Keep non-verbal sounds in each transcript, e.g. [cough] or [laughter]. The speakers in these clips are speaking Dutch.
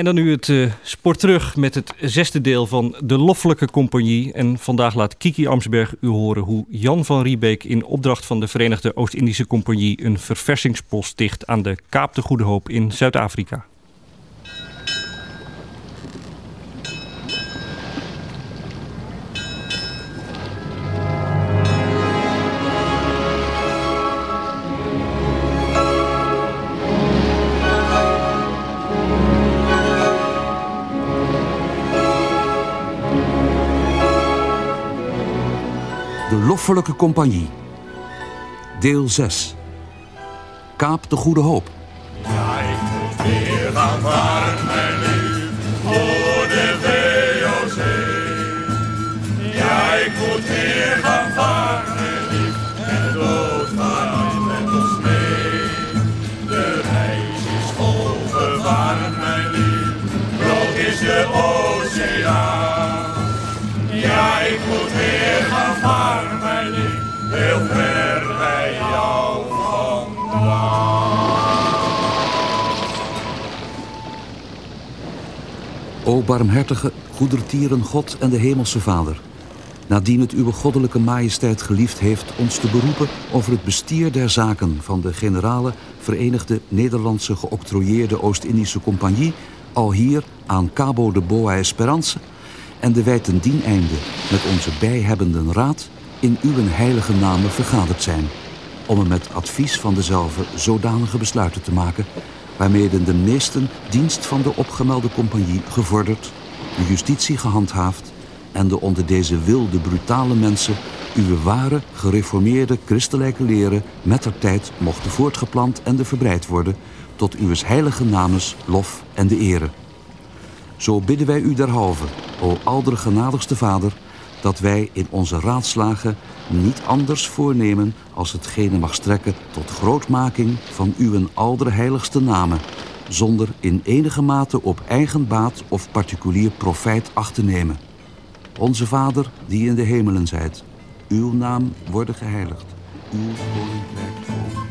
En dan nu het uh, sport terug met het zesde deel van de Loffelijke Compagnie. En vandaag laat Kiki Amsberg u horen hoe Jan van Riebeek in opdracht van de Verenigde Oost-Indische Compagnie een verversingspost sticht aan de Kaap de Goede Hoop in Zuid-Afrika. Loffelijke Compagnie. Deel 6. Kaap de Goede Hoop. Ja, ik moet weer gaan ver bij jou. O barmhartige, goedertieren God en de hemelse Vader. Nadien het uw goddelijke majesteit geliefd heeft ons te beroepen over het bestier der zaken van de generale Verenigde Nederlandse geoctrooieerde Oost-Indische Compagnie, al hier aan Cabo de Boa Esperance, en de wij ten dien einde met onze bijhebbenden raad in uw heilige namen vergaderd zijn, om er met advies van dezelfde zodanige besluiten te maken, waarmee de meesten dienst van de opgemelde compagnie gevorderd, de justitie gehandhaafd en de onder deze wilde, brutale mensen uw ware, gereformeerde christelijke leren met der tijd mochten voortgeplant en de verbreid worden tot uw heilige namens lof en de ere. Zo bidden wij u derhalve, o genadigste Vader, dat wij in onze raadslagen niet anders voornemen als hetgene mag strekken tot grootmaking van uw heiligste namen, zonder in enige mate op eigen baat of particulier profijt acht te nemen. Onze Vader, die in de hemelen zijt, uw naam worden geheiligd, uw koninkrijk komen.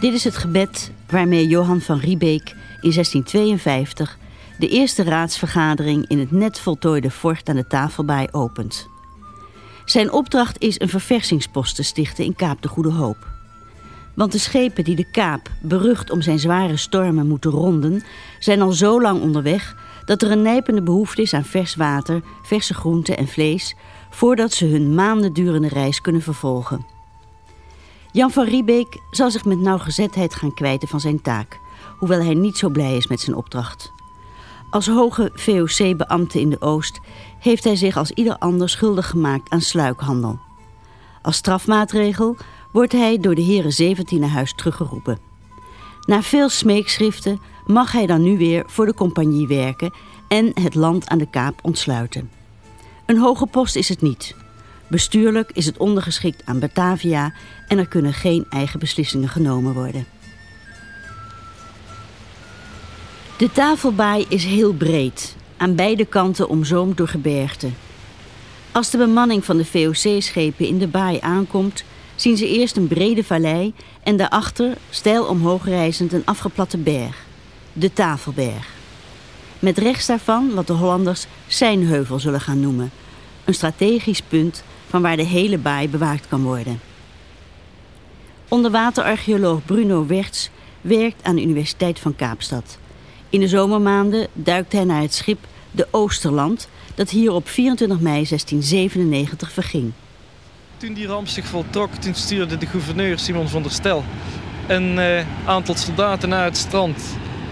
Dit is het gebed waarmee Johan van Riebeek in 1652 de eerste raadsvergadering in het net voltooide fort aan de Tafelbaai opent. Zijn opdracht is een verversingspost te stichten in Kaap de Goede Hoop. Want de schepen die de Kaap, berucht om zijn zware stormen, moeten ronden, zijn al zo lang onderweg dat er een nijpende behoefte is aan vers water, verse groenten en vlees, voordat ze hun maanden durende reis kunnen vervolgen. Jan van Riebeek zal zich met nauwgezetheid gaan kwijten van zijn taak, hoewel hij niet zo blij is met zijn opdracht. Als hoge VOC-beambte in de Oost heeft hij zich als ieder ander schuldig gemaakt aan sluikhandel. Als strafmaatregel wordt hij door de heren 17 naar huis teruggeroepen. Na veel smeekschriften mag hij dan nu weer voor de compagnie werken en het land aan de Kaap ontsluiten. Een hoge post is het niet. Bestuurlijk is het ondergeschikt aan Batavia en er kunnen geen eigen beslissingen genomen worden. De tafelbaai is heel breed, aan beide kanten omzoomd door gebergten. Als de bemanning van de VOC-schepen in de baai aankomt, zien ze eerst een brede vallei en daarachter, steil omhoog reizend, een afgeplatte berg. De Tafelberg. Met rechts daarvan wat de Hollanders Seinheuvel zullen gaan noemen. Een strategisch punt van waar de hele baai bewaakt kan worden. Onderwaterarcheoloog Bruno Werts werkt aan de Universiteit van Kaapstad. In de zomermaanden duikt hij naar het schip de Oosterland... dat hier op 24 mei 1697 verging. Toen die ramp zich voltrok, toen stuurde de gouverneur Simon van der Stel... een uh, aantal soldaten naar het strand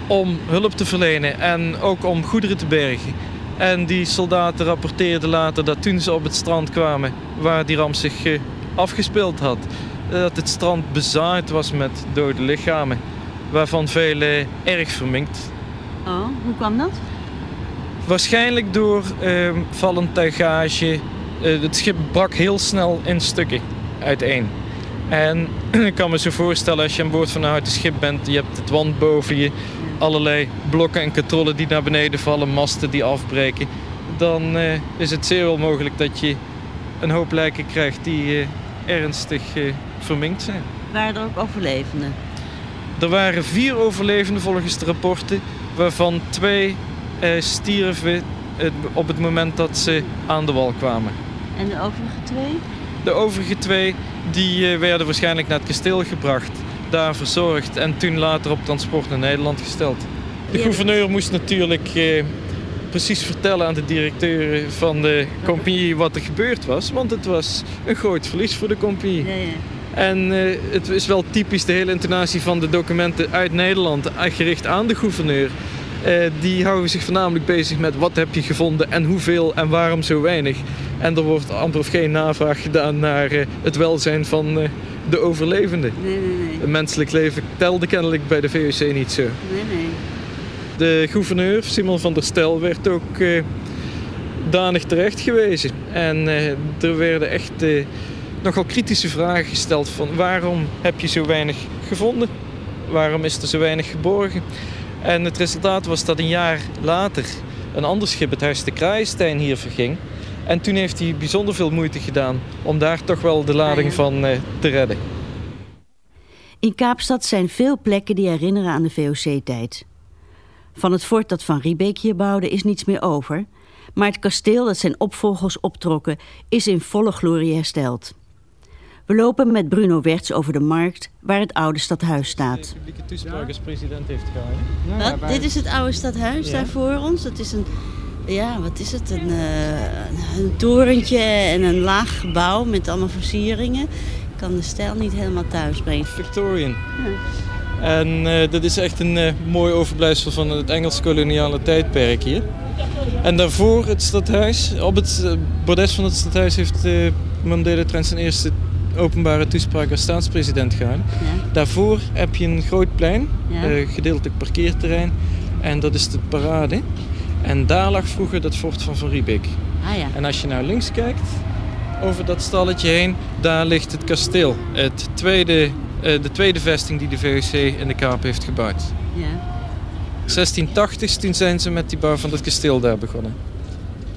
om hulp te verlenen en ook om goederen te bergen. En die soldaten rapporteerden later dat toen ze op het strand kwamen... waar die ramp zich uh, afgespeeld had... dat het strand bezaaid was met dode lichamen... waarvan vele erg verminkt Oh, hoe kwam dat? Waarschijnlijk door uh, vallend tuigage. Uh, het schip brak heel snel in stukken uiteen. En [clears throat] ik kan me zo voorstellen als je aan boord van een houten schip bent, je hebt het wand boven je, allerlei blokken en katrollen die naar beneden vallen, masten die afbreken, dan uh, is het zeer wel mogelijk dat je een hoop lijken krijgt die uh, ernstig verminkt zijn. Waren er ook overlevenden? Er waren vier overlevenden volgens de rapporten waarvan twee eh, stierven op het moment dat ze aan de wal kwamen. En de overige twee? De overige twee die, eh, werden waarschijnlijk naar het kasteel gebracht, daar verzorgd en toen later op transport naar Nederland gesteld. De gouverneur moest natuurlijk eh, precies vertellen aan de directeur van de compagnie wat er gebeurd was, want het was een groot verlies voor de compagnie. Ja, ja. En eh, het is wel typisch de hele intonatie van de documenten uit Nederland, eh, gericht aan de gouverneur. Eh, die houden zich voornamelijk bezig met wat heb je gevonden en hoeveel en waarom zo weinig. En er wordt amper of geen navraag gedaan naar het welzijn van de overlevenden. Nee, nee, nee. Het menselijk leven telde kennelijk bij de VOC niet zo. nee, nee. De gouverneur, Simon van der Stel, werd ook danig terecht gewezen. En er werden echt nogal kritische vragen gesteld van waarom heb je zo weinig gevonden? Waarom is er zo weinig geborgen? En het resultaat was dat een jaar later een ander schip, het Huis de Kraaienstein, hier verging. En toen heeft hij bijzonder veel moeite gedaan om daar toch wel de lading van eh, te redden. In Kaapstad zijn veel plekken die herinneren aan de VOC-tijd. Van het fort dat Van Riebeek hier bouwde is niets meer over... maar het kasteel dat zijn opvolgers optrokken is in volle glorie hersteld. We lopen met Bruno Werts over de markt waar het oude stadhuis staat. publieke toespraak als president heeft gehouden. Wat? Dit is het oude stadhuis Ja. daar voor ons. Dat is een, ja, wat is het? Een, eh, een torentje en een laag gebouw met allemaal versieringen. Ik kan de stijl niet helemaal thuis brengen. Victorian. En eh, dat is echt een eh, mooi overblijfsel van het Engels koloniale tijdperk hier. En daarvoor het stadhuis, op het bordes van het stadhuis heeft uh, Mandela Trent zijn eerste openbare toespraak als staatspresident gehouden. Ja. Daarvoor heb je een groot plein, Ja. eh, gedeeltelijk parkeerterrein. En dat is de parade. En daar lag vroeger dat fort van Van Riebeek. Ah ja. En als je naar links kijkt, over dat stalletje heen, daar ligt het kasteel. Het tweede, eh, de tweede vesting die de VOC in de Kaap heeft gebouwd. ja. 1680, toen zijn ze met die bouw van het kasteel daar begonnen.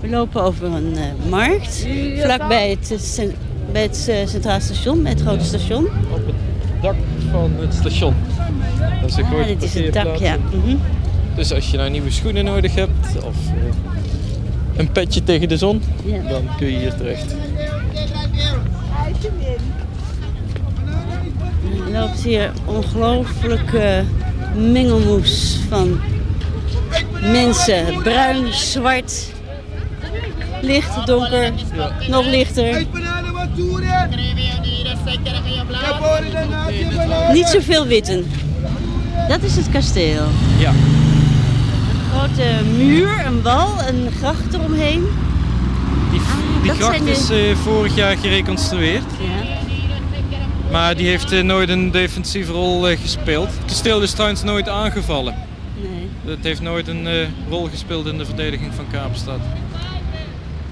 We lopen over een eh, markt, vlakbij het, bij het eh, Centraal Station, bij het grote station. Op het dak van het station. Dat is een Ah, grote dit is het dak, ja. Mhm. Dus als je nou nieuwe schoenen nodig hebt of eh, een petje tegen de zon, ja. dan kun je hier terecht. Er loopt hier ongelooflijke mengelmoes van mensen. Bruin, zwart, licht, donker, nog lichter. Niet zoveel witten. Dat is het kasteel. Ja. Grote muur, een wal, een gracht eromheen. Die, die dat gracht de- is eh, vorig jaar gereconstrueerd. Ja. Maar die heeft eh, nooit een defensieve rol eh, gespeeld. Het kasteel is trouwens nooit aangevallen. Nee. Het heeft nooit een eh, rol gespeeld in de verdediging van Kaapstad.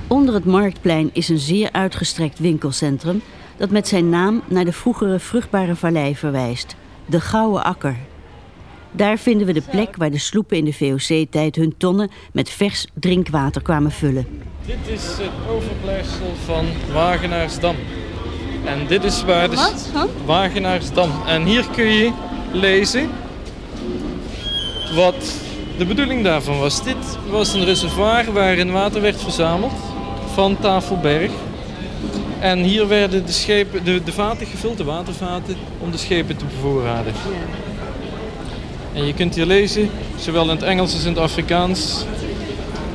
Onder het marktplein is een zeer uitgestrekt winkelcentrum dat met zijn naam naar de vroegere vruchtbare vallei verwijst, de Gouden Akker. Daar vinden we de plek waar de sloepen in de VOC-tijd hun tonnen met vers drinkwater kwamen vullen. Dit is het overblijfsel van Wagenaarsdam. En dit is waar de Wat? Wagenaarsdam. En hier kun je lezen wat de bedoeling daarvan was. Dit was een reservoir waarin water werd verzameld van Tafelberg. En hier werden de, schepen, de, de vaten gevuld, de watervaten, om de schepen te bevoorraden. En je kunt hier lezen, zowel in het Engels als in het Afrikaans,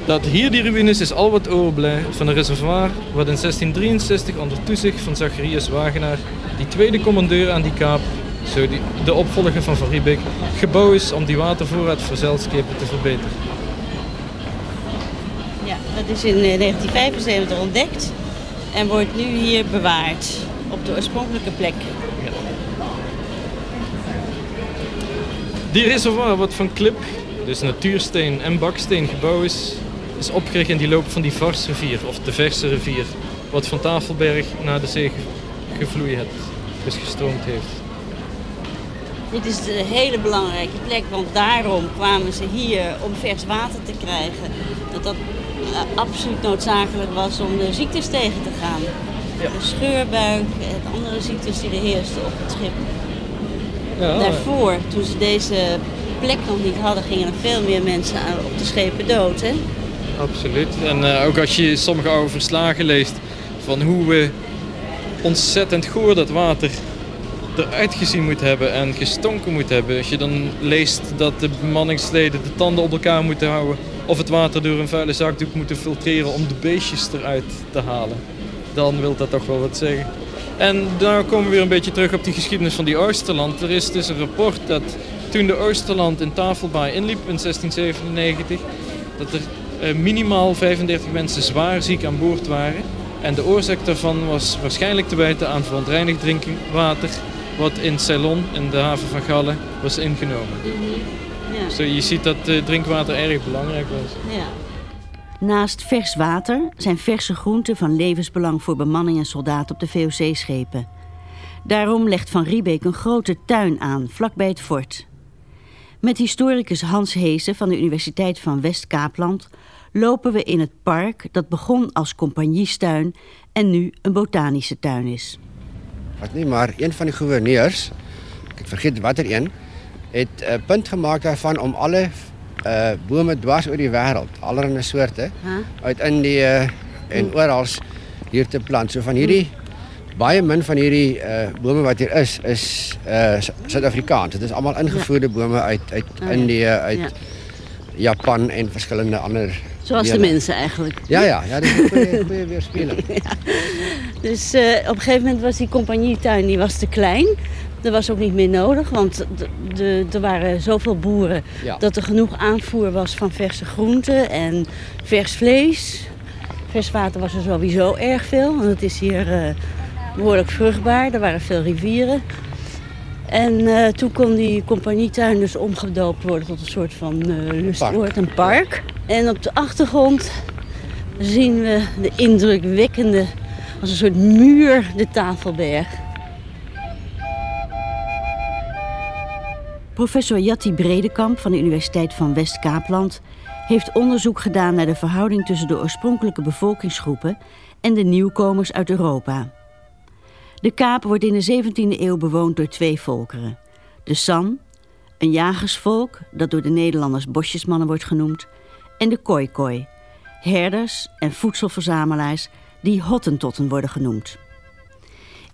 dat hier die ruïnes is al wat overblijft van een reservoir wat in 1663 onder toezicht van Zacharias Wagenaar, die tweede commandeur aan die kaap, zo die, de opvolger van Van Riebeek, gebouwd is om die watervoorraad voor zeilschepen te verbeteren. Dat is in eh, 1975 ontdekt en wordt nu hier bewaard op de oorspronkelijke plek. Die reservoir wat van klip, dus natuursteen en baksteen gebouwd is, is opgericht in die loop van die Varsrivier, of de Verse rivier, wat van Tafelberg naar de zee ge- gevloeid heeft, dus gestroomd heeft. Dit is de hele belangrijke plek, want daarom kwamen ze hier om vers water te krijgen. Dat dat eh, absoluut noodzakelijk was om de ziektes tegen te gaan. De scheurbuik en andere ziektes die er heersten op het schip. Ja, Daarvoor, toen ze deze plek nog niet hadden, gingen er veel meer mensen op de schepen dood, hè? Absoluut. En uh, ook als je sommige oude verslagen leest van hoe we ontzettend goor dat water eruit gezien moet hebben en gestonken moet hebben. Als je dan leest dat de bemanningsleden de tanden op elkaar moeten houden of het water door een vuile zakdoek moeten filtreren om de beestjes eruit te halen, dan wil dat toch wel wat zeggen. En daar komen we weer een beetje terug op die geschiedenis van die Oosterland. Er is dus een rapport dat toen de Oosterland in Tafelbaai inliep in 1697, dat er eh, minimaal 35 mensen zwaar ziek aan boord waren. En de oorzaak daarvan was waarschijnlijk te wijten aan verontreinigd drinkwater wat in Ceylon, in de haven van Gallen, was ingenomen. Ja. Zo, je ziet dat uh, drinkwater erg belangrijk was. Ja. Naast vers water zijn verse groenten van levensbelang voor bemanning en soldaten op de VOC-schepen. Daarom legt Van Riebeek een grote tuin aan, vlakbij het fort. Met historicus Hans Heesen van de Universiteit van West-Kaapland lopen we in het park dat begon als compagniestuin en nu een botanische tuin is. Wat nie maar een van die gouverneurs, ek vergeet watter een, het 'n uh, punt gemaak daarvan om alle uh bome dwars oor die wêreld, allerlei soorte, huh? uit Indië en oral hier te plant. So van hierdie baie min van hierdie uh bome wat hier is is uh Suid-Afrikaans. Dit is almal ingevoerde bome uit uit oh, Indië, uit ja. Japan en verskillende ander Zoals de mensen eigenlijk. Ja, ja, ja, dat is een goede, goede [laughs] weerspiegeling. ja. Dus uh, op een gegeven moment was die compagnietuin die was te klein. Dat was ook niet meer nodig, want er waren zoveel boeren dat er genoeg aanvoer was van verse groenten en vers vlees. Vers water was er sowieso erg veel, want het is hier uh, behoorlijk vruchtbaar. Er waren veel rivieren. En uh, toen kon die compagnietuin dus omgedoopt worden tot een soort van uh, lustoord, een park. En op de achtergrond zien we de indrukwekkende, als een soort muur, de Tafelberg. Professor Jatti Bredekamp van de Universiteit van West-Kaapland heeft onderzoek gedaan naar de verhouding tussen de oorspronkelijke bevolkingsgroepen en de nieuwkomers uit Europa. De Kaap wordt in de 17e eeuw bewoond door twee volkeren. De San, een jagersvolk dat door de Nederlanders bosjesmannen wordt genoemd, en de Khoikhoi, herders en voedselverzamelaars die Hottentotten worden genoemd.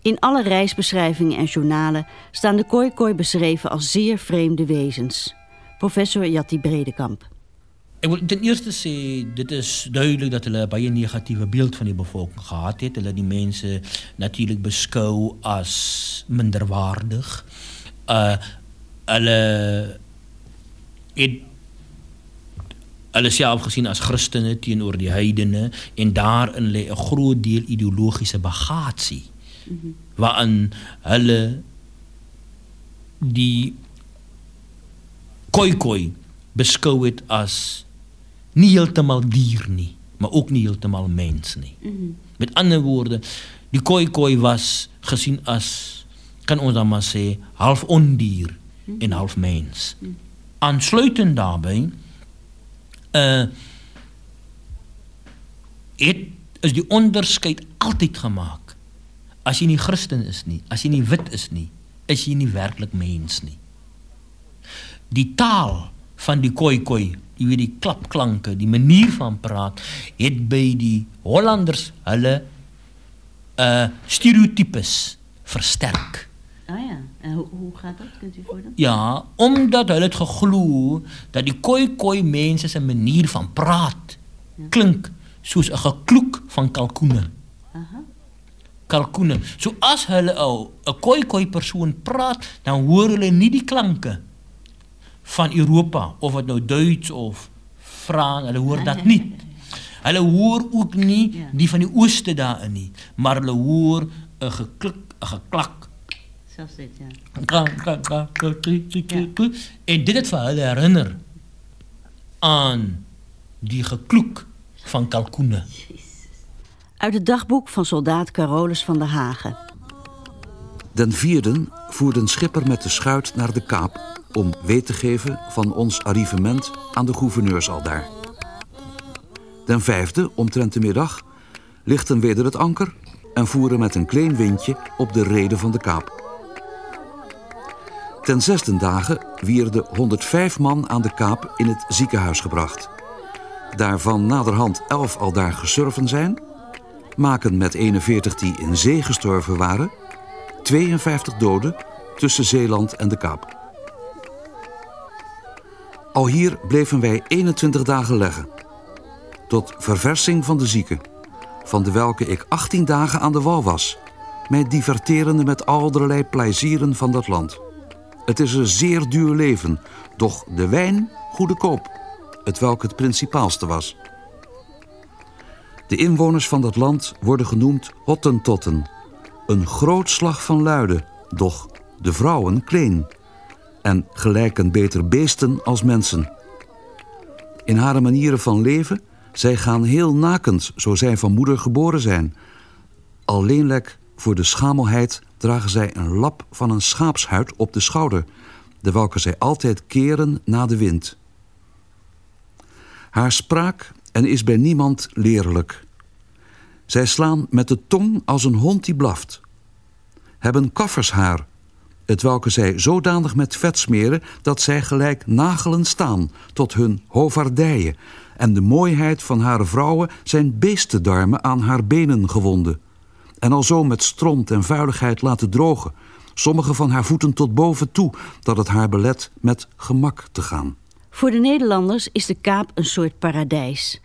In alle reisbeschrijvingen en journalen staan de Khoikhoi beschreven als zeer vreemde wezens. Professor Jatti Bredekamp. Ten eerste zeggen, dit is duidelijk dat hulle baie negatieve beeld van die bevolking gehad het. Hulle die mensen natuurlijk beschouwen als minderwaardig. Uh hulle het hulle self gesien as Christene die heidene en daarin lê 'n groot deel ideologiese bagasie. Mm -hmm. Waarin hulle die koi-koi beskou het as nie heeltemal dier nie, maar ook nie heeltemal mens nie. Mm -hmm. Met ander woorde, die koi-koi was gesien as kan ons dan maar sê half ondier mm -hmm. en half mens. Mm -hmm. Aansluitend daarbey uh het is die onderskeid altyd gemaak. As jy nie Christen is nie, as jy nie wit is nie, is jy nie werklik mens nie. Die taal van die koi koi jy weet die klapklanke, die manier van praat het by die Hollanders hulle uh stereotypes versterk. Ah ja, en hoe, hoe gaat dat? Kunt u voordoen? Ja, omdat hulle het geglo dat die koi koi mense se manier van praat ja. klink soos 'n gekloek van kalkoene. Aha. Kalkoene. So as hulle 'n koi koi persoon praat, dan hoor hulle nie die klanke van Europa of dit nou Duits of Frans, hulle hoor dat nie. Hulle hoor ook nie die van die ooste daarin nie, maar hulle hoor 'n geklik, 'n geklak. Selfs dit, ja. En dit het vir hulle herinner aan die gekloek van kalkoene. Uit het dagboek van soldaat Carolus van der Hagen. Den vierden voerden schipper met de schuit naar de Kaap om weet te geven van ons arrivement aan de gouverneurs aldaar. Den vijfde, omtrent de middag, lichten weder het anker en voeren met een klein windje op de reden van de kaap. Ten zesde dagen wierden 105 man aan de kaap in het ziekenhuis gebracht. Daarvan naderhand 11 al daar gesurven zijn, maken met 41 die in zee gestorven waren, 52 doden tussen Zeeland en de Kaap. Al hier bleven wij 21 dagen leggen. Tot verversing van de zieken, van de welke ik 18 dagen aan de wal was, mij diverterende met allerlei plezieren van dat land. Het is een zeer duur leven, doch de wijn goede koop, het welk het principaalste was. De inwoners van dat land worden genoemd Hottentotten, een groot slag van luiden, doch de vrouwen kleen en gelijken beter beesten als mensen. In haar manieren van leven, zij gaan heel nakend, zo zij van moeder geboren zijn. Alleenlijk voor de schamelheid dragen zij een lap van een schaapshuid op de schouder, de welke zij altijd keren na de wind. Haar spraak en is bij niemand leerlijk. Zij slaan met de tong als een hond die blaft. Hebben kaffershaar, het welke zij zodanig met vet smeren dat zij gelijk nagelen staan tot hun hovardijen en de mooiheid van haar vrouwen zijn beestendarmen aan haar benen gewonden en alzo met stront en vuiligheid laten drogen, sommige van haar voeten tot boven toe, dat het haar belet met gemak te gaan. Voor de Nederlanders is de Kaap een soort paradijs.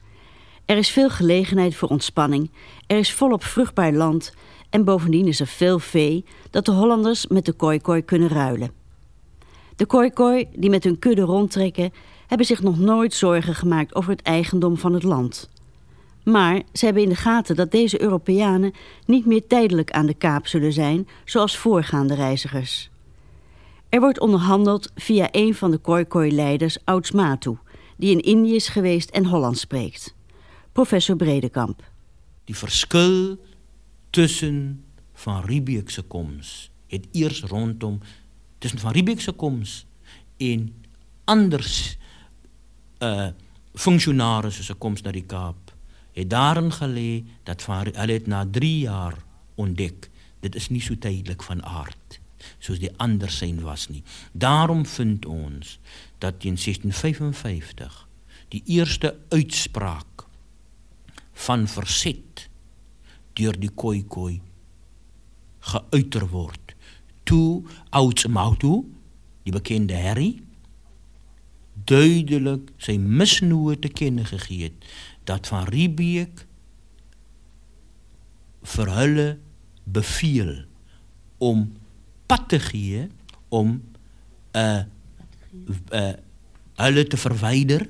Er is veel gelegenheid voor ontspanning, er is volop vruchtbaar land en bovendien is er veel vee dat de Hollanders met de kooikooi kunnen ruilen. De kooikooi die met hun kudde rondtrekken hebben zich nog nooit zorgen gemaakt over het eigendom van het land. Maar ze hebben in de gaten dat deze Europeanen niet meer tijdelijk aan de kaap zullen zijn, zoals voorgaande reizigers. Er wordt onderhandeld via een van de Khoikhoi-leiders, Oudsmatu, die in Indië is geweest en Hollands spreekt. professor Bredekamp. Die verskil tussen van Riebeeck se koms het eers rondom tussen van Riebeeck se koms en anders uh eh, funksionarissen se koms na die Kaap het daarin gelê dat van hulle het na 3 jaar ontdek dit is nie so tydelik van aard soos die ander syn was nie. Daarom vind ons dat teen 1655 die eerste uitspraak van verzet door die kooi-kooi geuiter wordt. Toe Oudsmautu, die bekende Harry, duidelijk zijn misnoegen te kennen gegeven dat Van Riebeek vir hulle beviel om pad te gee om uh uh hulle te verwyder.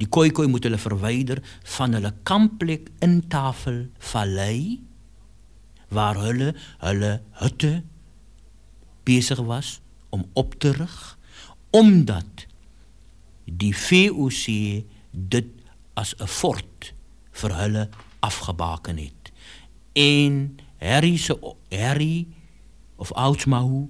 Die koikoi moet hulle verwyder van hulle kampplek in Tafelvallei waar hulle hulle hutte besig was om op te rig omdat die VOC dit as 'n fort vir hulle afgebaken het. En Harry se Harry of Oudsmahu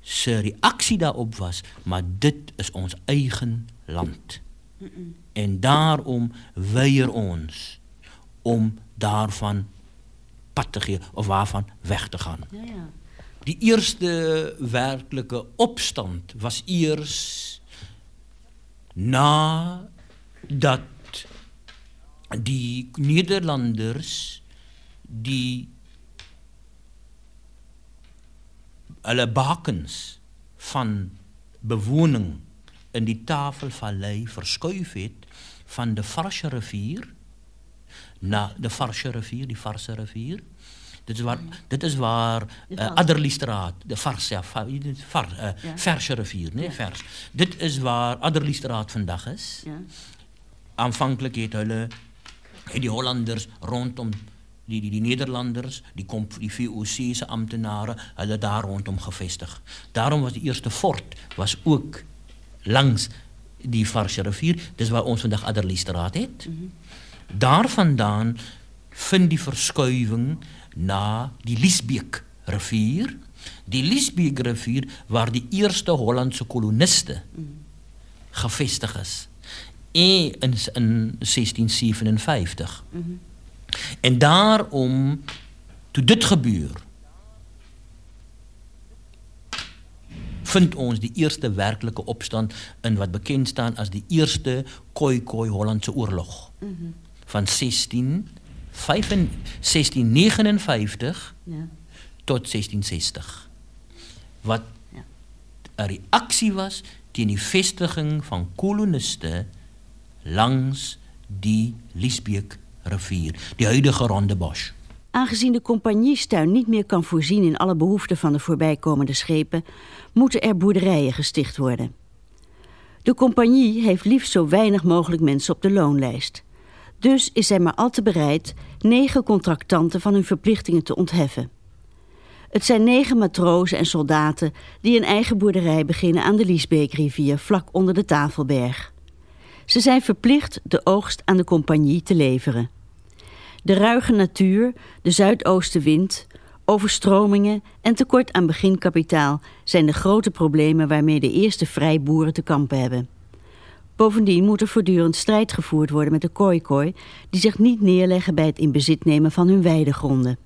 se reaksie daarop was, maar dit is ons eigen land. Mm -mm. En daarom weier ons om daarvan pad te gee of waarvan weg te gaan. Ja, ja. Die eerste werklike opstand was eers na dat die Nederlanders die hulle bakens van bewoning in die Tafelvallei verskuif het van de Varsche rivier na de Varsche rivier, die Varse rivier. Dit is waar, dit is waar uh, Adderliestraat, de Vars, ja, var, uh, ja. Verse rivier, nee, ja. vers. Dit is waar Adderliestraat vandaag is. Ja. Aanvankelijk het hulle die Hollanders rondom die, die, die Nederlanders, die, die VOC'se ambtenaren, hadden daar rondom gevestigd. Daarom was de eerste fort was ook langs die Varsche rivier. Dus waar ons vandaag Aderliestraat heet. Mm. Daar vandaan vindt die verschuiving naar die Liesbeek rivier. Die Liesbeek rivier waar die eerste Hollandse kolonisten mm gevestigd is in, in 1657. Mm -hmm. En daarom, toen dit gebeurt, vind ons die eerste werklike opstand in wat bekend staan as die eerste Khoi-Khoi Hollandse oorlog. Van 16 1659 Ja. tot 1660. Wat Ja. 'n reaksie was teen die vestiging van koloniste langs die Liesbeek rivier, die huidige Rondebosch. Aangezien de compagniestuin niet meer kan voorzien in alle behoeften van de voorbijkomende schepen, moeten er boerderijen gesticht worden. De compagnie heeft liefst zo weinig mogelijk mensen op de loonlijst. Dus is zij maar al te bereid negen contractanten van hun verplichtingen te ontheffen. Het zijn negen matrozen en soldaten die een eigen boerderij beginnen aan de Liesbeekrivier vlak onder de Tafelberg. Ze zijn verplicht de oogst aan de compagnie te leveren. De ruige natuur, de zuidoostenwind, overstromingen en tekort aan beginkapitaal zijn de grote problemen waarmee de eerste vrijboeren te kampen hebben. Bovendien moet er voortdurend strijd gevoerd worden met de kooikoi, die zich niet neerleggen bij het in bezit nemen van hun weidegronden.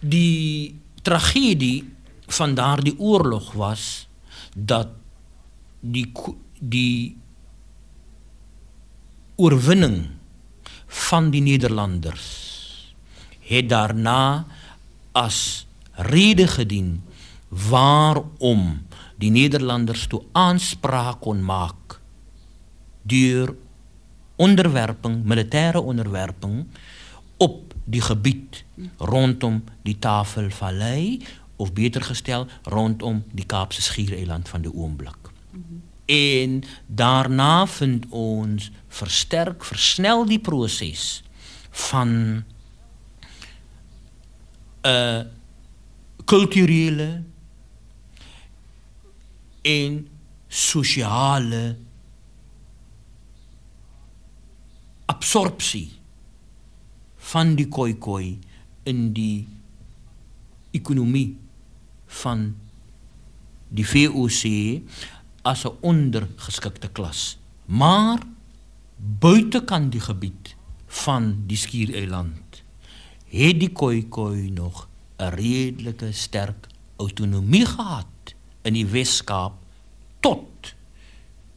Die tragedie van daardie oorlog was dat die, die oorwinning van die Nederlanders het daarna as rede gedien waarom die Nederlanders toe aanspraak kon maak deur onderwerping, militaire onderwerping op die gebied rondom die Tafelvallei of beter gestel rondom die Kaapse Schiereiland van de Oomblik. En daarna vind ons versterk, versnel die proses van 'n kulturele en sosiale absorpsie van die koi-koi in die ekonomie van die VOC as 'n ondergeskikte klas. Maar buitekant die gebied van die Skiereiland het die koi-koi nog 'n redelike sterk autonomie gehad in die Wes-Kaap tot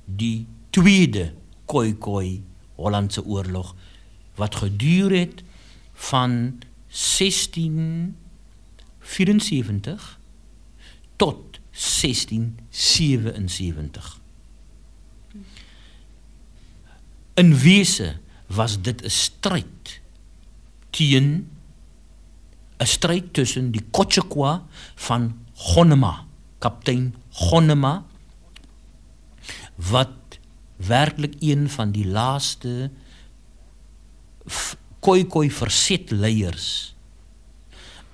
die tweede koi-koi Hollandse oorlog wat geduur het van 1674 tot 1677. In wese was dit 'n stryd teen 'n stryd tussen die Kotsekwa van Gonnema, kaptein Gonnema wat werklik een van die laaste f- koi-koi verzetleiers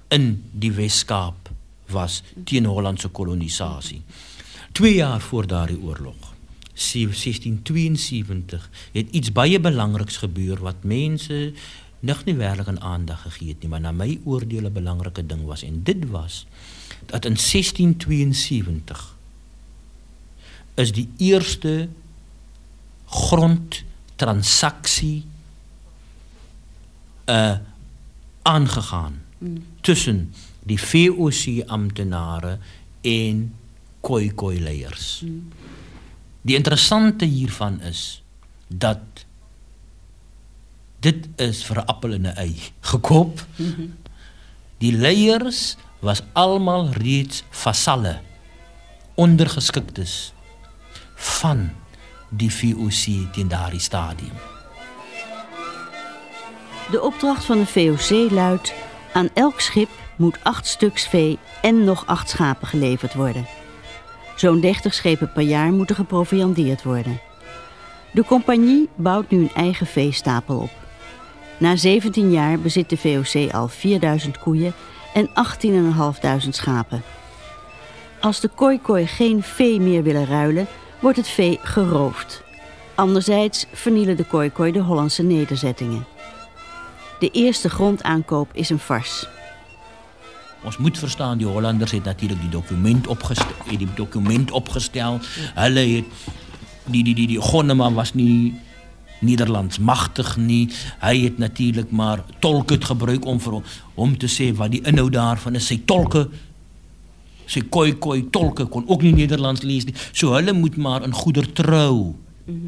in die Wes-Kaap was teen Hollandse kolonisasie. 2 jaar voor daardie oorlog, 1672, het iets baie belangriks gebeur wat mense nog nie werklik aan aandag gegee het nie, maar na my oordeel 'n belangrike ding was en dit was dat in 1672 is die eerste grondtransaksie uh aangegaan tussen die VOC amptenare en koi koi leiers. Die interessante hiervan is dat dit is 'n appel en ei gekoop. Die leiers was almal reeds vasalle, ondergeskiktes van die VOC teen daardie stadium. De opdracht van de VOC luidt: aan elk schip moet acht stuks vee en nog acht schapen geleverd worden. Zo'n 30 schepen per jaar moeten geproviandeerd worden. De compagnie bouwt nu een eigen veestapel op. Na 17 jaar bezit de VOC al 4000 koeien en 18.500 schapen. Als de koi-koi geen vee meer willen ruilen, wordt het vee geroofd. Anderzijds vernielen de koi-koi de Hollandse nederzettingen. De eerste grondaankoop is een fars. Ons moet verstaan die Hollanders het natuurlik die dokument opgestel, die dokument opgestel. Hulle het die die die die Gonnema was nie Nederlands magtig nie. Hy het natuurlik maar tolke gebruik om hom te sê wat die inhoud daarvan is. Sy tolke Sy koi-koi tolke kon ook nie Nederlands nie. So hulle moet maar in goeder trou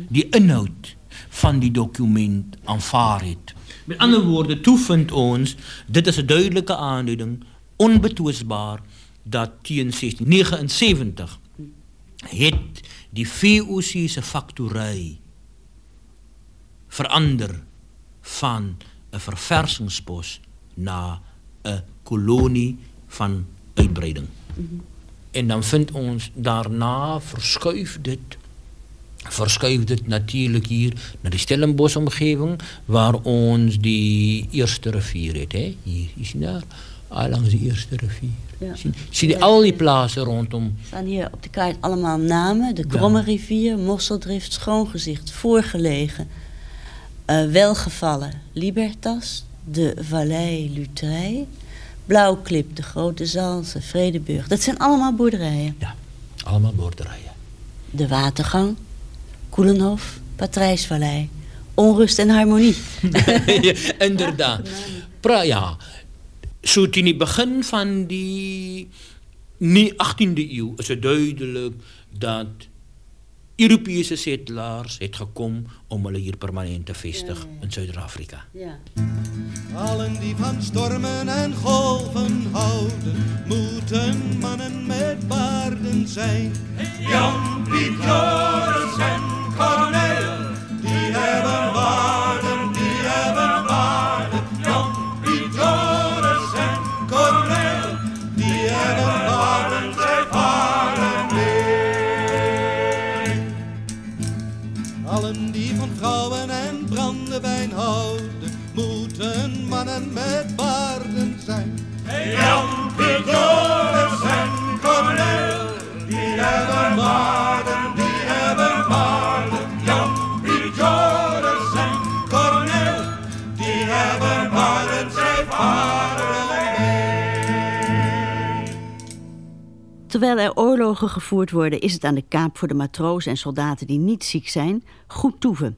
die inhoud van die dokument aanvaar het. Met ander woorde, toe vind ons dit is 'n duidelike aanduiding onbetwisbaar dat teen 1679 het die VOC se faktory verander van 'n verversingspos na 'n kolonie van uitbreiding. Mm -hmm. En dan vind ons daarna verskuif dit verskuif dit natuurlik hier na die Stellenbosch omgewing waar ons die eerste rivier het hè hier is nou al langs die eerste rivier ja. sien sien die al die plase rondom staan hier op de kaart allemaal namen de Kromme rivier Mosseldrift Schoongezicht voorgelegen uh, Welgevallen Libertas de Vallei Lutrij Blauwklip, de Grote Zalse, Vredeburg. Dat zijn allemaal boerderijen. Ja, allemaal boerderijen. De Watergang, Koelenhof, Patrijsvallei. Onrust en harmonie. [laughs] ja, inderdaad. Pra, ja. Zo in het begin van die 18e eeuw is het duidelijk dat Europese settlers het gekom om hulle hier permanent te vestig ja, ja. in Suid-Afrika. Ja. Allen die van stormen en golven houden, moeten mannen met baarden zijn. Jan, Piet, Joris en Cornel, die hebben baarden, Terwijl er oorlogen gevoerd worden, is het aan de kaap voor de matrozen en soldaten die niet ziek zijn goed toeven.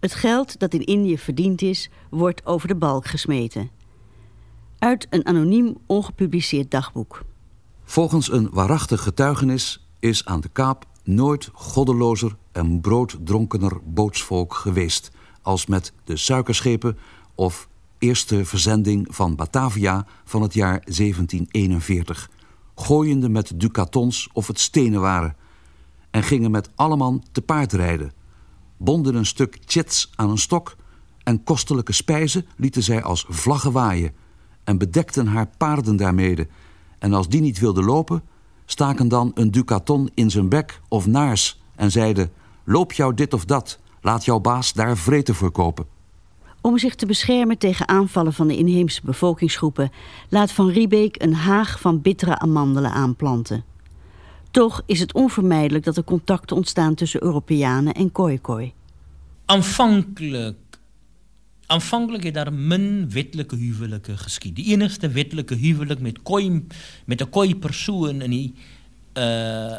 Het geld dat in Indië verdiend is, wordt over de balk gesmeten. Uit een anoniem ongepubliceerd dagboek. Volgens een waarachtig getuigenis is aan de Kaap nooit goddelozer en brooddronkener bootsvolk geweest als met de suikerschepen of eerste verzending van Batavia van het jaar 1741, gooiende met ducatons of het stenen waren, en gingen met alleman te paard rijden, bonden een stuk chets aan een stok en kostelijke spijzen lieten zij als vlaggen waaien en bedekten haar paarden daarmede. En als die niet wilde lopen, staken dan een ducaton in zijn bek of naars en zeiden: Loop jou dit of dat, laat jouw baas daar vreten voor kopen. Om zich te beschermen tegen aanvallen van de inheemse bevolkingsgroepen, laat Van Riebeek een haag van bittere amandelen aanplanten. Toch is het onvermijdelijk dat er contacten ontstaan tussen Europeanen en Khoikhoi. Aanvankelijk Aanvankelijk het daar min wettelijke huwelijke geskied. Die enigste wettelijke huwelijk met kooi met 'n kooi persoon in die uh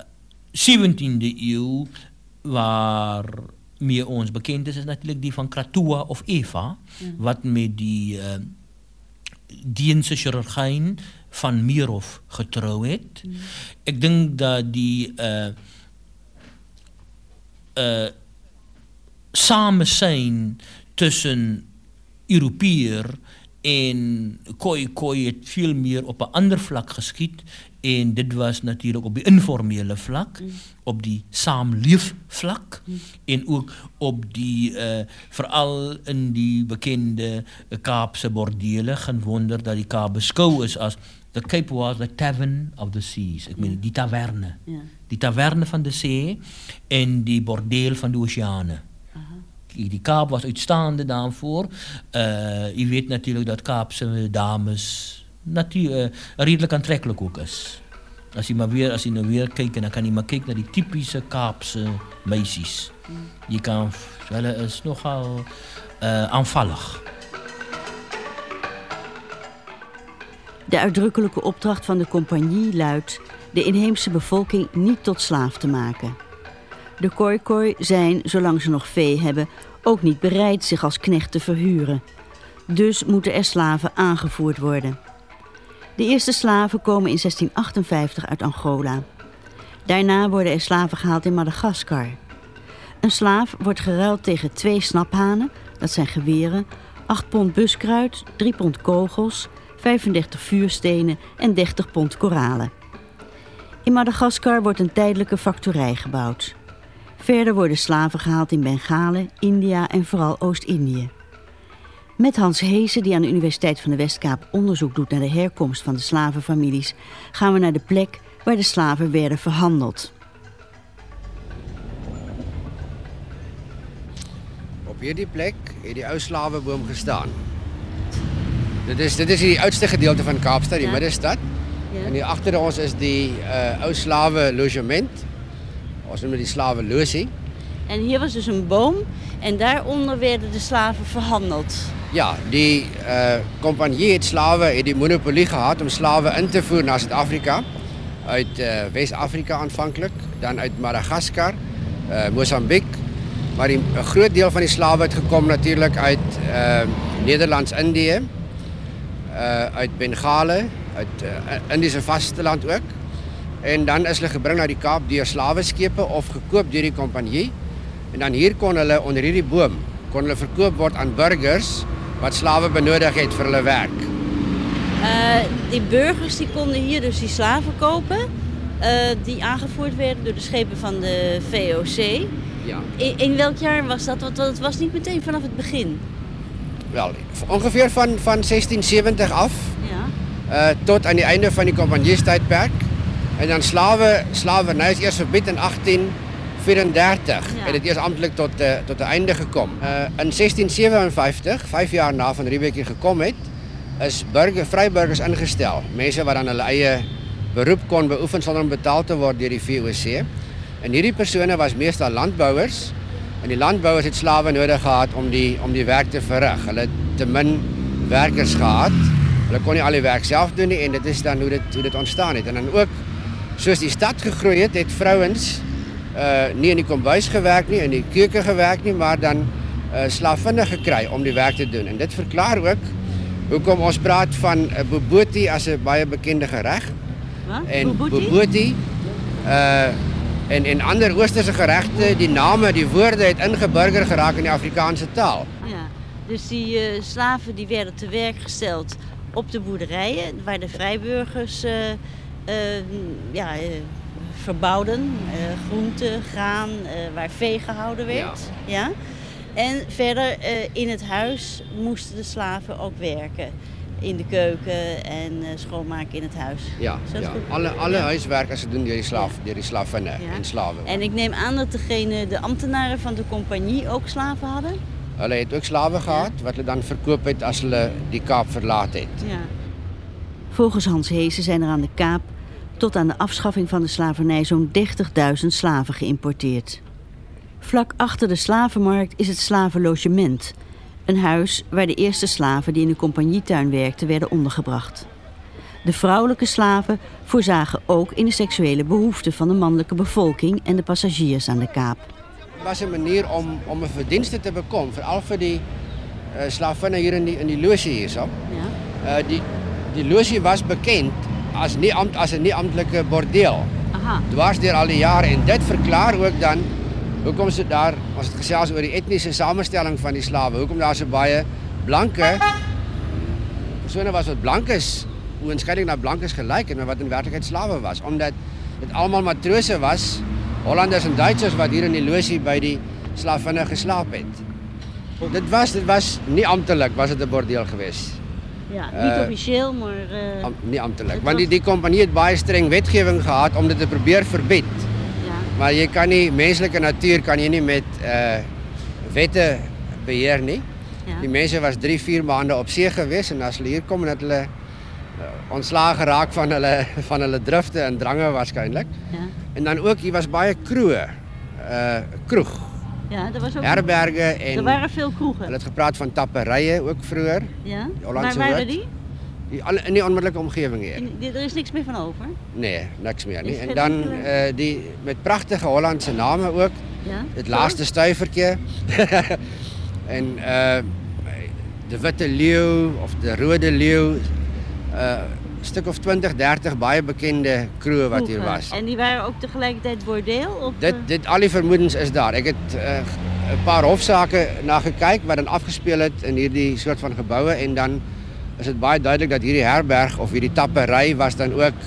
17de eeuw waar meer ons bekend is is natuurlik die van Kratua of Eva wat met die uh chirurgyn van Meerhof getrou het. Mm. Ek dink dat die uh uh samesyn tussen Europeer en Koi Koi het veel meer op 'n ander vlak geskied en dit was natuurlik op die informele vlak, mm. op die saamleefvlak mm. en ook op die uh veral in die bekende Kaapse bordele geen wonder dat die Kaap beskou is as the Cape was the tavern of the seas. Ek meen die taverne. Ja. Die taverne van de see en die bordeel van de oceane die Kaap was uitstaande daarvoor. Uh, je weet natuurlijk dat Kaapse dames uh, redelijk aantrekkelijk ook is. Als je maar weer, als je nou weer kijkt, dan kan je maar kijken naar die typische Kaapse meisjes. Je kan, wel is nogal uh, aanvallig. De uitdrukkelijke opdracht van de compagnie luidt de inheemse bevolking niet tot slaaf te maken. De Khoikhoi zijn, zolang ze nog vee hebben, ook niet bereid zich als knecht te verhuren. Dus moeten er slaven aangevoerd worden. De eerste slaven komen in 1658 uit Angola. Daarna worden er slaven gehaald in Madagaskar. Een slaaf wordt geruild tegen twee snaphanen, dat zijn geweren, 8 pond buskruid, 3 pond kogels, 35 vuurstenen en 30 pond koralen. In Madagaskar wordt een tijdelijke factorij gebouwd. Verder worden slaven gehaald in Bengalen, India en vooral Oost-Indië. Met Hans Heesen, die aan de Universiteit van de Westkaap onderzoek doet naar de herkomst van de slavenfamilies, gaan we naar de plek waar de slaven werden verhandeld. Op hierdie plek het die ou slaweboom gestaan. Dit is dit is die oudste gedeelte van Kaapstad, die Ja. Ja. En hier agter ons is die uh, ou slawe logement. Ons noem dit die slawe losie. En hier was dus een boom en daaronder werden de slaven verhandeld. Ja, die uh, compagnie het slawe het die monopolie gehad om slawe in te voer na Suid-Afrika uit uh, Wes-Afrika aanvanklik, dan uit Madagaskar, uh, Mosambiek, maar 'n groot deel van die slawe het gekom natuurlik uit uh, Nederlands-Indië, uh, uit Bengale, uit uh, Indiese vasteland ook. En dan is hulle gebring na die Kaap deur slaweskepe of gekoop deur die compagnie. En dan hier kon hulle onder hierdie boom kon hulle verkoop word aan burgers wat slawe benodig het vir hulle werk. Uh, die burgers die konden hier dus die slaven kopen, uh, die aangevoerd werden door de schepen van de VOC. Ja. In, in welk jaar was dat? Want het was niet meteen vanaf het begin. Wel, ongeveer van, van 1670 af Ja. uh, tot aan die einde van die compagniestydperk. En dan slawe slaverny is eers verbied in 1834 Ja. en dit eers amptelik tot uh, tot 'n einde gekom. Uh, in 1657, 5 jaar na van Riebeeck hier gekom het, is burger vryburgers ingestel. Mense wat dan hulle eie beroep kon beoefen sonder om betaal te word deur die VOC. En hierdie persone was meestal landbouers en die landbouers het slawe nodig gehad om die om die werk te verrig. Hulle het te min werkers gehad. Hulle kon nie al die werk self doen nie en dit is dan hoe dit hoe dit ontstaan het. En dan ook soos die stad gegroei het, het vrouens uh nie in die kombuis gewerk nie, in die keuke gewerk nie, maar dan uh slavinne gekry om die werk te doen. En dit verklaar ook hoekom ons praat van uh, boboti as 'n baie bekende gereg en boboti uh en en ander oosterse geregte, die name, die woorde het ingeburger geraak in die Afrikaanse taal. Ja. Dus die uh, slaven die werden te werk gesteld op de boerderijen waar de vrijburgers uh, uh, ja, verbouwden. groenten, graan, waar vee gehouden werd. Ja. ja? En verder in het huis moesten de slaven ook werken. In de keuken en schoonmaken in het huis. Ja, ja. alle, alle ja. huiswerk as doen die slaaf, ja. die en slawe. En ik neem aan dat degene, de ambtenaren van de compagnie ook slaven hadden? Hulle het ook slawe gehad wat hulle dan verkoop het as hulle die Kaap verlaat het. Volgens Hans Heesen zijn er aan de Kaap tot aan de afschaffing van de slavernij zo'n 30.000 slaven geïmporteerd. Vlak achter de slavenmarkt is het slavenlogement, een huis waar de eerste slaven die in de compagnietuin werkten werden ondergebracht. De vrouwelijke slaven voorzagen ook in de seksuele behoeften van de mannelijke bevolking en de passagiers aan de Kaap. Het was een manier om, om een verdienste te bekomen, vooral voor die uh, slavinnen hier in die, in die losie hier zo. Ja. Uh, die, die losie was bekend als, ambt, als een niet-ambtelijke bordeel. Aha. Dwars deur al die jare en dit verklaar ook dan hoekom ze daar as dit gesels oor die etniese samestelling van die slawe, hoekom daar so baie blanke persone was wat blank is, oënskynlik na blankes gelyk en wat in werklikheid slawe was, omdat dit almal matrose was, Hollanders en Duitsers wat hier in die losie by die slavinne geslaap het. Dit was dit was nie amptelik was dit 'n bordeel geweest. Ja, niet uh, officieel, maar... Uh, am, nie amptelik, want die, die compagnie het baie streng wetgewing gehad om dit te probeer verbied. Ja. Maar jy kan nie menslike natuur kan jy nie met uh wette beheer nie. Ja. Die mense was 3, 4 maande op see gewees en as hulle hier kom en dat hulle uh, ontslae geraak van hulle [laughs] van hulle drifte en drange waarskynlik. Ja. En dan ook hier was baie kroe. Uh kroeg. Ja, was ook herberge en Er waren veel kroegen. Hulle het gepraat van tapperye ook vroeër. Ja. Hollandse waren die? Die alle in die onmiddellike omgewing hier. In, er is niks meer van over. Nee, niks meer nie. Is En dan uh die met pragtige Hollandse name ook. Ja. Het laaste stuivertjie. [laughs] en uh de witte leeu of de rode leeu. Uh stuk of 20, 30 baie bekende kroeë wat hier was. En die waren ook tegelijkertijd bordeel? Of, Dit eh? dit al die vermoedens is daar. Ek het uh, 'n paar hofsaake na gekyk wat dan afgespeel het in hierdie soort van geboue en dan is dit baie duidelik dat hierdie herberg of hierdie tappery was dan ook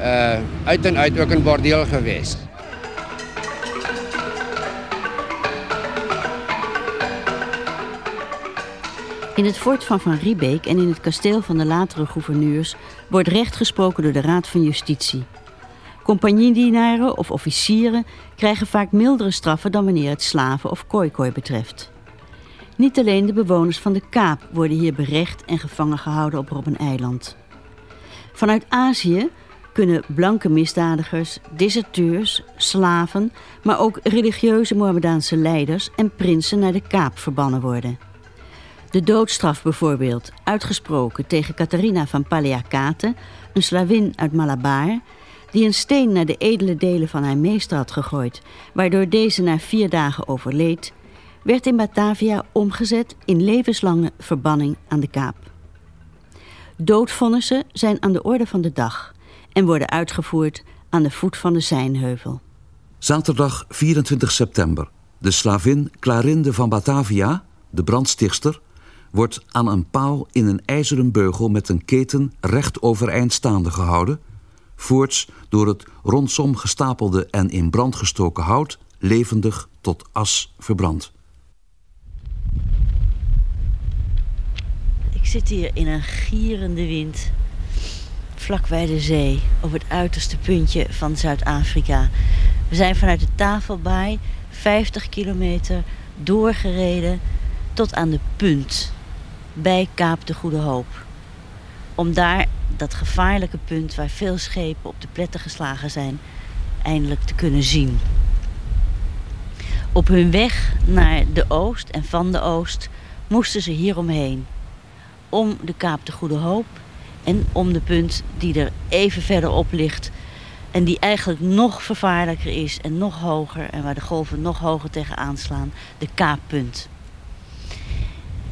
uh uit en uit ook 'n bordeel gewees. In het fort van Van Riebeek en in het kasteel van de latere gouverneurs wordt recht gesproken door de Raad van Justitie. Compagniedienaren of officieren krijgen vaak mildere straffen dan wanneer het slaven of kooikooi betreft. Niet alleen de bewoners van de Kaap worden hier berecht en gevangen gehouden op Robben-eiland. Vanuit Azië kunnen blanke misdadigers, deserteurs, slaven, maar ook religieuze Mohammedaanse leiders en prinsen naar de Kaap verbannen worden. De doodstraf bijvoorbeeld, uitgesproken tegen Catharina van Paleacate, een slavin uit Malabar, die een steen naar de edele delen van haar meester had gegooid, waardoor deze na vier dagen overleed, werd in Batavia omgezet in levenslange verbanning aan de Kaap. Doodvonnissen zijn aan de orde van de dag en worden uitgevoerd aan de voet van de Zijnheuvel. Zaterdag 24 september. De slavin Clarinde van Batavia, de brandstichter, wordt aan een paal in een ijzeren beugel met een keten recht overeind staande gehouden, voorts door het rondom gestapelde en in brand gestoken hout levendig tot as verbrand. Ik zit hier in een gierende wind, vlakbij de zee, op het uiterste puntje van Zuid-Afrika. We zijn vanuit de Tafelbaai 50 kilometer doorgereden tot aan de punt bij Kaap de Goede Hoop. Om daar dat gevaarlijke punt waar veel schepen op de pletten geslagen zijn, eindelijk te kunnen zien. Op hun weg naar de oost en van de oost moesten ze hieromheen. Om de Kaap de Goede Hoop en om de punt die er even verderop ligt. En die eigenlijk nog vervaarlijker is en nog hoger en waar de golven nog hoger tegen aanslaan. De Kaappunt.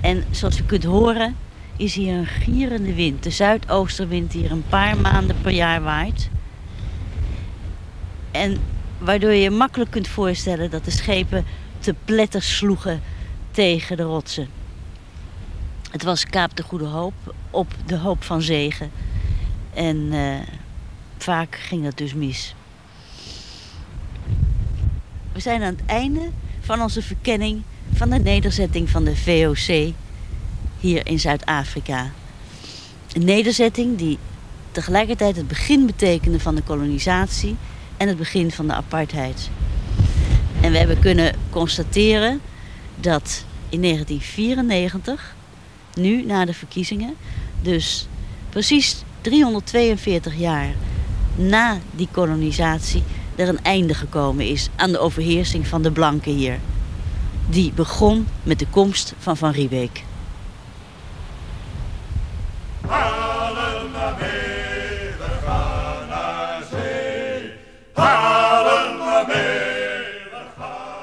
En zoals u kunt horen is hier een gierende wind. De zuidoosterwind die hier een paar maanden per jaar waait. En waardoor je je makkelijk kunt voorstellen dat de schepen te pletter sloegen tegen de rotsen. Het was Kaap de Goede Hoop op de hoop van zegen. En uh, vaak ging dat dus mis. We zijn aan het einde van onze verkenning van de nederzetting van de VOC hier in Zuid-Afrika. Een nederzetting die tegelijkertijd het begin betekende van de kolonisatie en het begin van de apartheid. En we hebben kunnen constateren dat in 1994, nu na de verkiezingen, dus precies 342 jaar na die kolonisatie, er een einde gekomen is aan de overheersing van de blanken hier. Die begon met de komst van Van Riebeek.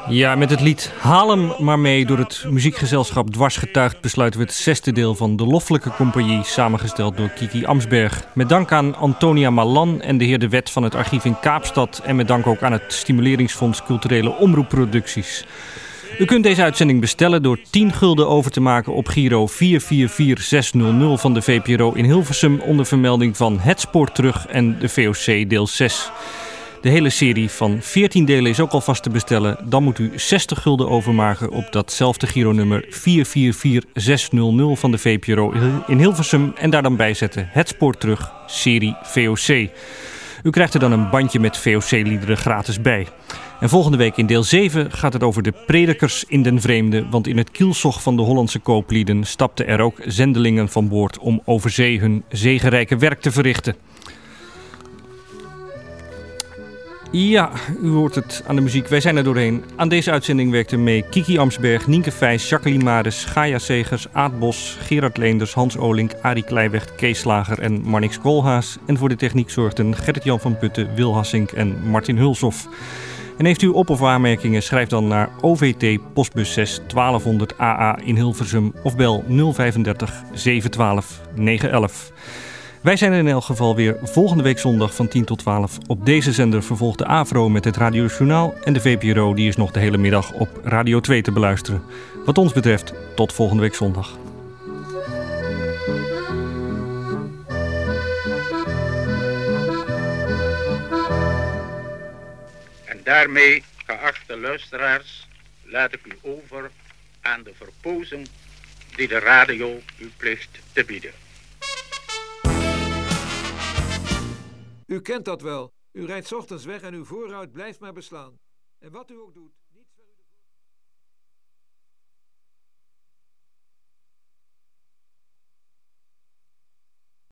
Ja, met het lied Haal hem maar mee door het muziekgezelschap Dwarsgetuigd besluiten we het zesde deel van de Loffelijke Compagnie, samengesteld door Kiki Amsberg. Met dank aan Antonia Malan en de heer De Wet van het archief in Kaapstad en met dank ook aan het Stimuleringsfonds Culturele Omroepproducties. U kunt deze uitzending bestellen door 10 gulden over te maken op Giro 444600 van de VPRO in Hilversum onder vermelding van Het Spoor Terug en de VOC deel 6. De hele serie van 14 delen is ook alvast te bestellen. Dan moet u 60 gulden overmaken op datzelfde Giro-nummer 444600 van de VPRO in Hilversum en daar dan bijzetten Het Spoor Terug, serie VOC. U krijgt er dan een bandje met VOC-liederen gratis bij. En volgende week in deel 7 gaat het over de predikers in den vreemde. Want in het kielzog van de Hollandse kooplieden stapten er ook zendelingen van boord om over zee hun zegenrijke werk te verrichten. Ja, u hoort het aan de muziek. Wij zijn er doorheen. Aan deze uitzending werkten mee Kiki Amsberg, Nienke Vijs, Jacqueline Maris, Gaia Segers, Aad Bos, Gerard Leenders, Hans Olink, Arie Kleiweg, Kees Slager en Marnix Koolhaas. En voor de techniek zorgden Gerrit-Jan van Putten, Wil Hassink en Martin Hulshoff. En heeft u op- of aanmerkingen, schrijf dan naar OVT Postbus 6 1200 AA in Hilversum of bel 035 712 911. Wij zijn in elk geval weer volgende week zondag van 10 tot 12. Op deze zender vervolgt de AVRO met het Radiojournaal en de VPRO die is nog de hele middag op Radio 2 te beluisteren. Wat ons betreft, tot volgende week zondag. Daarmee, geachte luisteraars, laat ik u over aan de verpozing die de radio u plicht te bieden. U kent dat wel. U rijdt ochtends weg en uw voorruit blijft maar beslaan. En wat u ook doet.